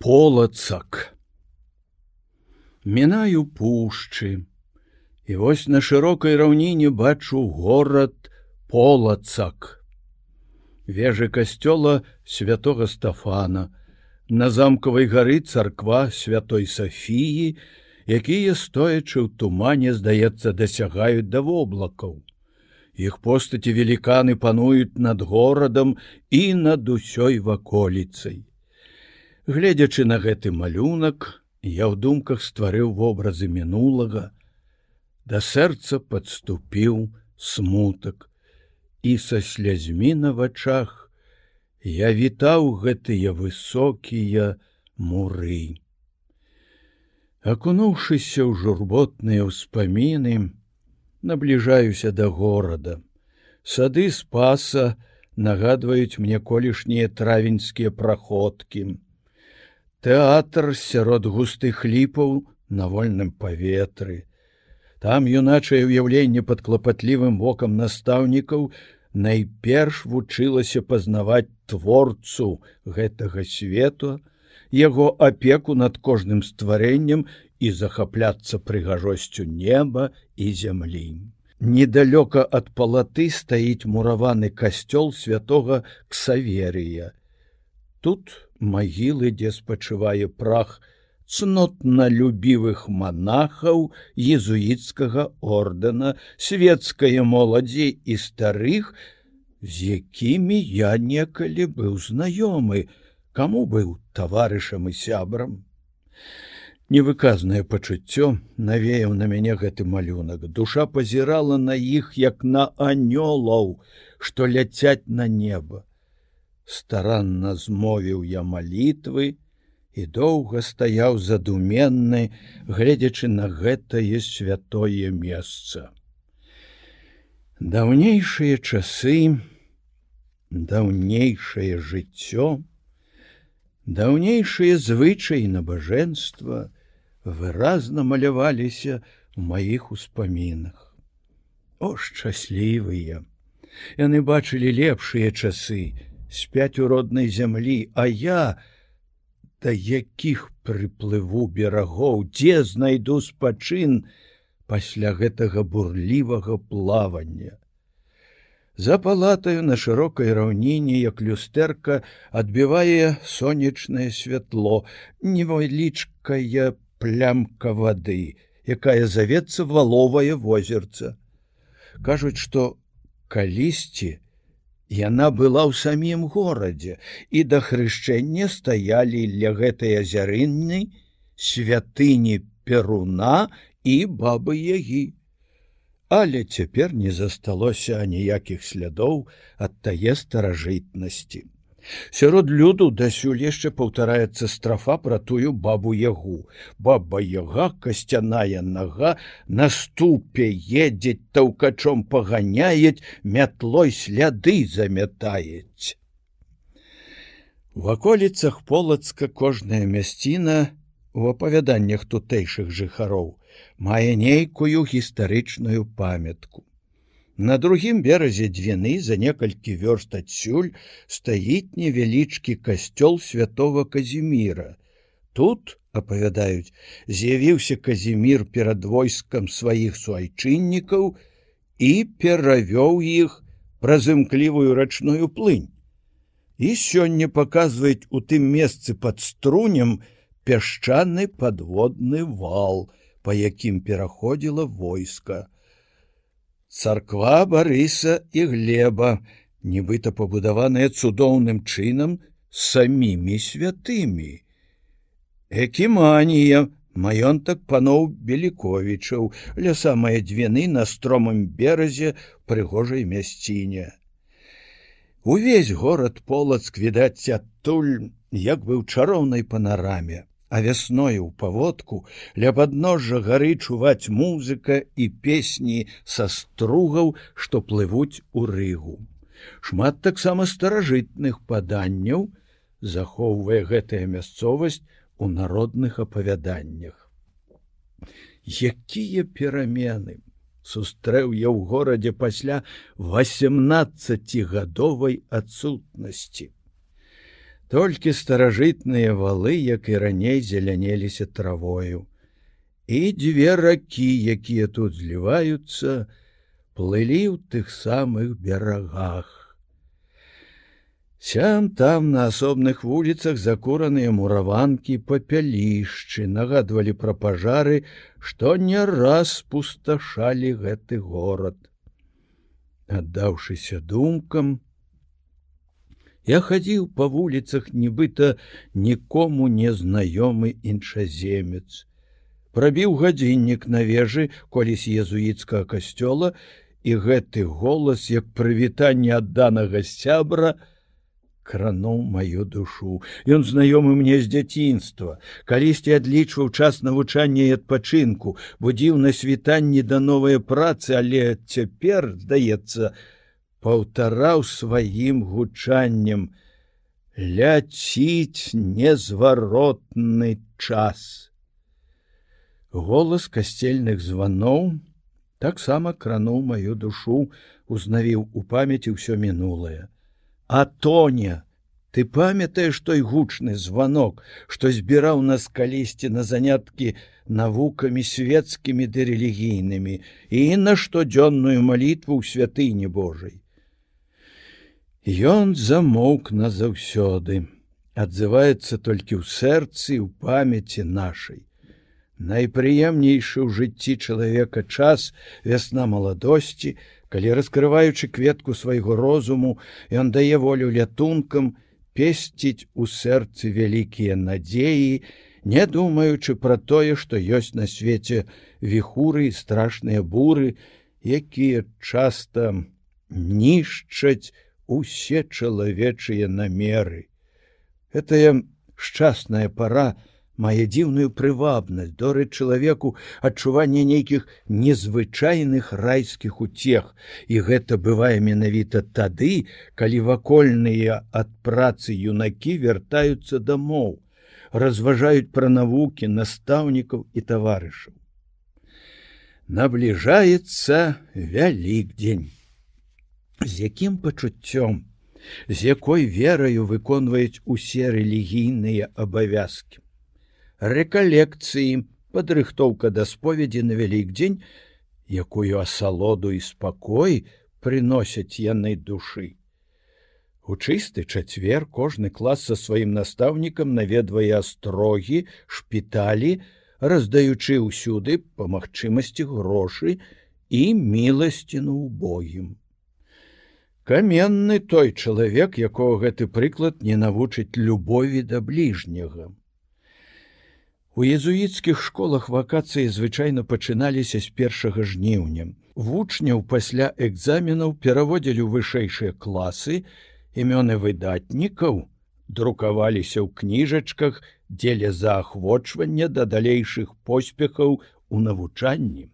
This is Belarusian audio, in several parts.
полацак. Мінаю пушчы, і вось на шырокай раўніне бачу горад полацак. Вежы касцёла святого Стафана, на замкавай гары царква святой Сафіі, якія стоячы ў тумане, здаецца, дасягаюць да воблакаў. Іх постаці веліканы пануюць над горадам і над усёй ваколіцай. Гледзячы на гэты малюнак, я ў думках стварыў вобразы мінулага, да сэрца падступіў смутак, і са слязьмі на вачах я вітаў гэтыя высокія муры. Акунуўшыся ў журботныя ўспаміны, набліжаюся да горада. Сады спаса нагадваюць мне колішнія травеньскія праходкі тэатр сярод густых ліпаў на вольным паветры. Там юначае ўяўленне пад клапатлівым вокам настаўнікаў найперш вучылася пазнаваць творцу гэтага свету, яго апеку над кожным стварэннем і захапляцца прыгажосцю неба і зямлі. Недалёка ад палаты стаіць мураваны касцёл святого ксаверыя. Тут магілы, дзе спачывае прах цнотна-любівых монахаў езуіцкага ордэна, светская моладзі і старых, з якімі я некалі быў знаёмы, каму быў таварышам і сябрам. Невыказнае пачуццё навеяў на мяне гэты малюнак. Душа пазірала на іх як на анёлаў, што ляцяць на неба старанна змовіў я малітвы і доўга стаяў задуменны, гледзячы на гэтае святое месца. Даўнейшыя часы, даўнейшае жыццё, даўнейшыя звычаі набажэнства выразна маляваліся у маіх успамінах. О шчаслівыя! Яны бачылі лепшыя часы, спяць у роднай зямлі, а я да якіх прыплыву берагоў, дзе знайду спачын пасля гэтага бурлівага плавання. За палатаю на шырокай раўніне, як люстэрка адбівае сонечнае святло, невялічкая плямка вады, якая завецца валовае возерца. Кажуць, што калісьці, Яна была ў самім горадзе і да хрышчэння стаялі ля гэтай азярынны святыні перуна і бабы ягі. Але цяпер не засталося аніякіх слядоў ад тае старажытнасці. Сярод люду дасюль яшчэ паўтараецца страфа пра тую бабу ягу. Баба яга касцяная нага на ступе едзець таўкачом паганяець, мятлой сляды замятаець. У ваколіцах полацка кожная мясціна у апавяданнях тутэйшых жыхароў мае нейкую гістарычную памятку. На другім беразе двіны за некалькі вёрст адсюль стаіць невялічкі касцёл святого казіміра. Тут апавядаюць, з'явіўся казімір перад войскам сваіх суайчыннікаў і перавёў іх праз імклівую рачную плынь. І сёння паказваюць у тым месцы пад струнем пясчаны падводны вал, па якім пераходзіла войска царква барыса і глеба нібыта пабудаваная цудоўным чынам самімі святымі. Экіманія маёнтак паноў беліковічаў ля самыя дзвіны на стромым беразе прыгожай мясціне. Увесь горад полацк відаць адтуль як бы ў чароўнай панараме а вясною ў паводку ля падножжа гары чуваць музыка і песні са стругаў, што плывуць у рыгу. Шмат таксама старажытных паданняў захоўвае гэтая мясцовасць у народных апавяданнях. Якія перамены сустрэў я ў горадзе пасля 18гадовай адсутнасці. Толькі старажытныя валы, як і раней зелянеліся травою. І дзве ракі, якія тут зліваюцца, плылі ў тых самых берагах. Сям там на асобных вуліцах закураныя мураванкі папялішчы нагадвалі пра пажары, што не раз пусташалі гэты горад. Аддаўшыся думкам, я хадзіў па вуліцах нібыта нікому незнаёмы іншаземец. Прабіў гадзіннік на вежы колісь езуіцкага касцёла, і гэты голас, як прывітанне адданага сябра, крануў маю душу. Ён знаёмы мне з дзяцінства, калісьці адлічваў час навучання і адпачынку, будзіў на світанні да новай працы, але цяпер, здаецца, паўтараў сваім гучаннем: ляціць незваротны час. Голас касцельных званоў таксама крануў маю душу, узнавіў у памяці ўсё мінулае. А Тоня, ты памятаеш той гучны званок, што збіраў нас калісьці на заняткі навукамі светецкімі ды рэлігійнымі і на штодзённую малітву ў святыні Божай. Ён замоўк назаўсёды, адзываецца толькі ў сэрцы ў памяці нашай. Найпрыемнейшы ў жыцці чалавека час вясна маладосці, калі раскрываючы кветку свайго розуму ён дае волю лятункам песціць у сэрцы вялікія надзеі не думаючы пра тое што ёсць на свеце віхуры і страшныя буры якія часта нішчаць усе чалавечыя намеры. Гэтая шчасная пора на мае дзіўную прывабнасць. Доры чалавеку адчуванне нейкіх незвычайных райскіх уцех. І гэта бывае менавіта тады калі вакольныя ад працы юнакі вяртаюцца дамоў разважаюць пра навукі настаўнікаў і таварышаў. Набліжаецца вялік дзень з якім пачуццём з якой вераю выконваюць усе рэлігійныя абавязкі рэкалекцыі, падрыхтоўка да споведзі на вялік дзень, якую асалоду і спакой прыносяць яны душы. У чысты чацвер кожны клас са сваім настаўнікам наведвае астрогі, шпіталі, раздаючы ўсюды па магчымасці грошы і міласціну убогім. Каменны той чалавек, якого гэты прыклад не навучыць любові да бліжняга. У езуіцкіх школах вакацыі звычайна пачыналіся з першага жніўня. Вучняў пасля экзаменаў пераводзілі ў вышэйшыя класы, імёны выдатнікаў друкаваліся ў кніжачках дзеля заахвочвання да далейшых поспехаў у навучанні.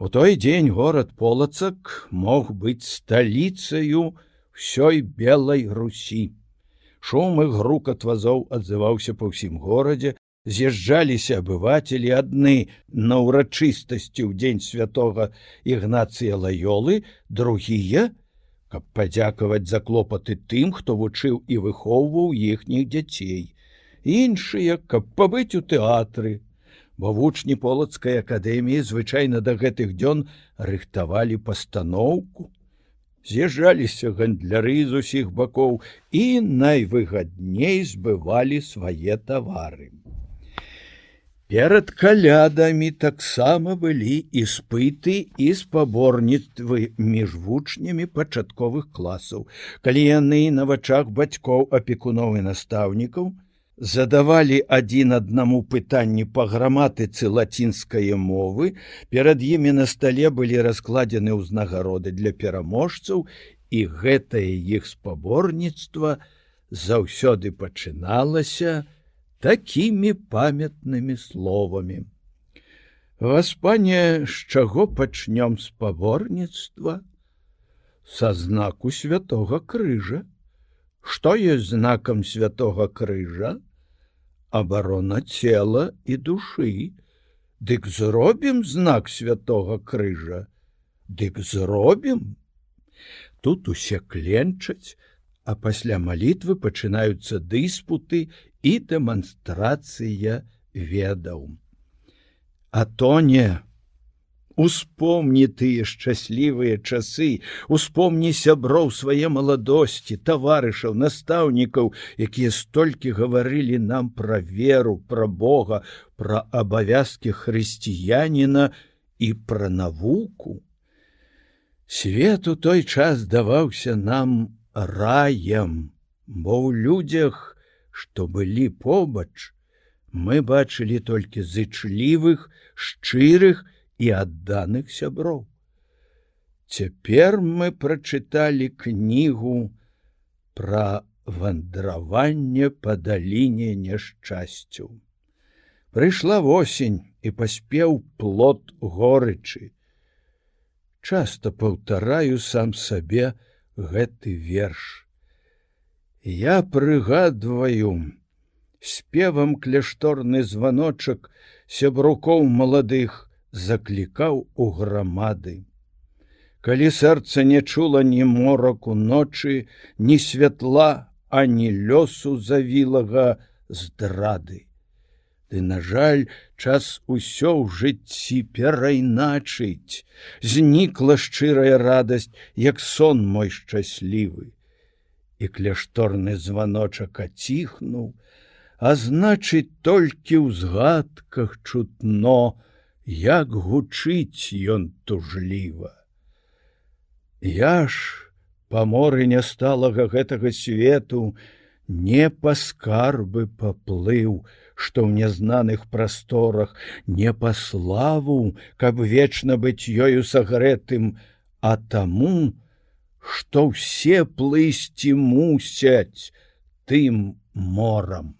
У той дзень горад полацак мог быць сталіцаю ўсёй белай русі. Шум і грукат вазоў адзываўся па ўсім горадзе, з'язджаліся абывацелі адны на ўрачыстасці ў дзень святого ігнацыя лаёлы другія каб падзякаваць за клопаты тым хто вучыў і выхоўваў іхніх дзяцей іншыя каб пабыць у тэатры бо вучні полацкай акадэміі звычайна да гэтых дзён рыхтавалі пастаноўку з'язджаліся гандляры з усіх бакоў і найвыгадней збывалі свае тавары. Перад калядамі таксама былі іспыты і спаборніцтвы між вучнямі пачатковых класаў, калі яны на вачах бацькоў апекуноў і настаўнікаў задавалі адзін аднаму пытанні па граматыцы лацінскай мовы, перад імі на стале былі раскладзены ўзнагароды для пераможцаў і гэтае іх спаборніцтва заўсёды пачыналася, такімі памятнымі словамі. Гаспане, з чаго пачнём спаборніцтва? Са знаку святого крыжа, Што ёсць знакам святого крыжа, абарона цела і душы, Дык зробім знак святого крыжа, Дык зробім. Тут усе кленчаць, а пасля малітвы пачынаюцца дыспуты і дэманстрацыя ведаў. А то не, Успомні тыя шчаслівыя часы, успомні сяброў свае маладосці, таварышаў, настаўнікаў, якія столькі гаварылі нам пра веру, пра Бога, пра абавязкі хрысціяніна і пра навуку. Свет у той час даваўся нам раем, бо ў людзях, што былі побач, мы бачылі толькі зычлівых, шчырых, і адданых сяброў. Цяпер мы прачыталі кнігу пра вандраванне па даліне няшчасцю. Прыйшла восень і паспеў плод горычы. Часта паўтараю сам сабе гэты верш. Я прыгадваю спевам кляшторны званочак сябрукоў маладых, заклікаў у грамады. Калі сэрца не чула ні мораку ночы, ні святла, ані лёсу завілага здрады. Ды, на жаль, час усё ў жыцці перайначыць, знікла шчырая радасць, як сон мой шчаслівы. І кляшторны званочак аціхнуў, а значыць, толькі ў згадках чутно, як гучыць ён тужліва. Я ж па моры нясталага гэтага свету не па скарбы паплыў, што ў нязнаных прасторах не па славу, каб вечна быць ёю сагрэтым, а таму, што ўсе плысці мусяць тым морам.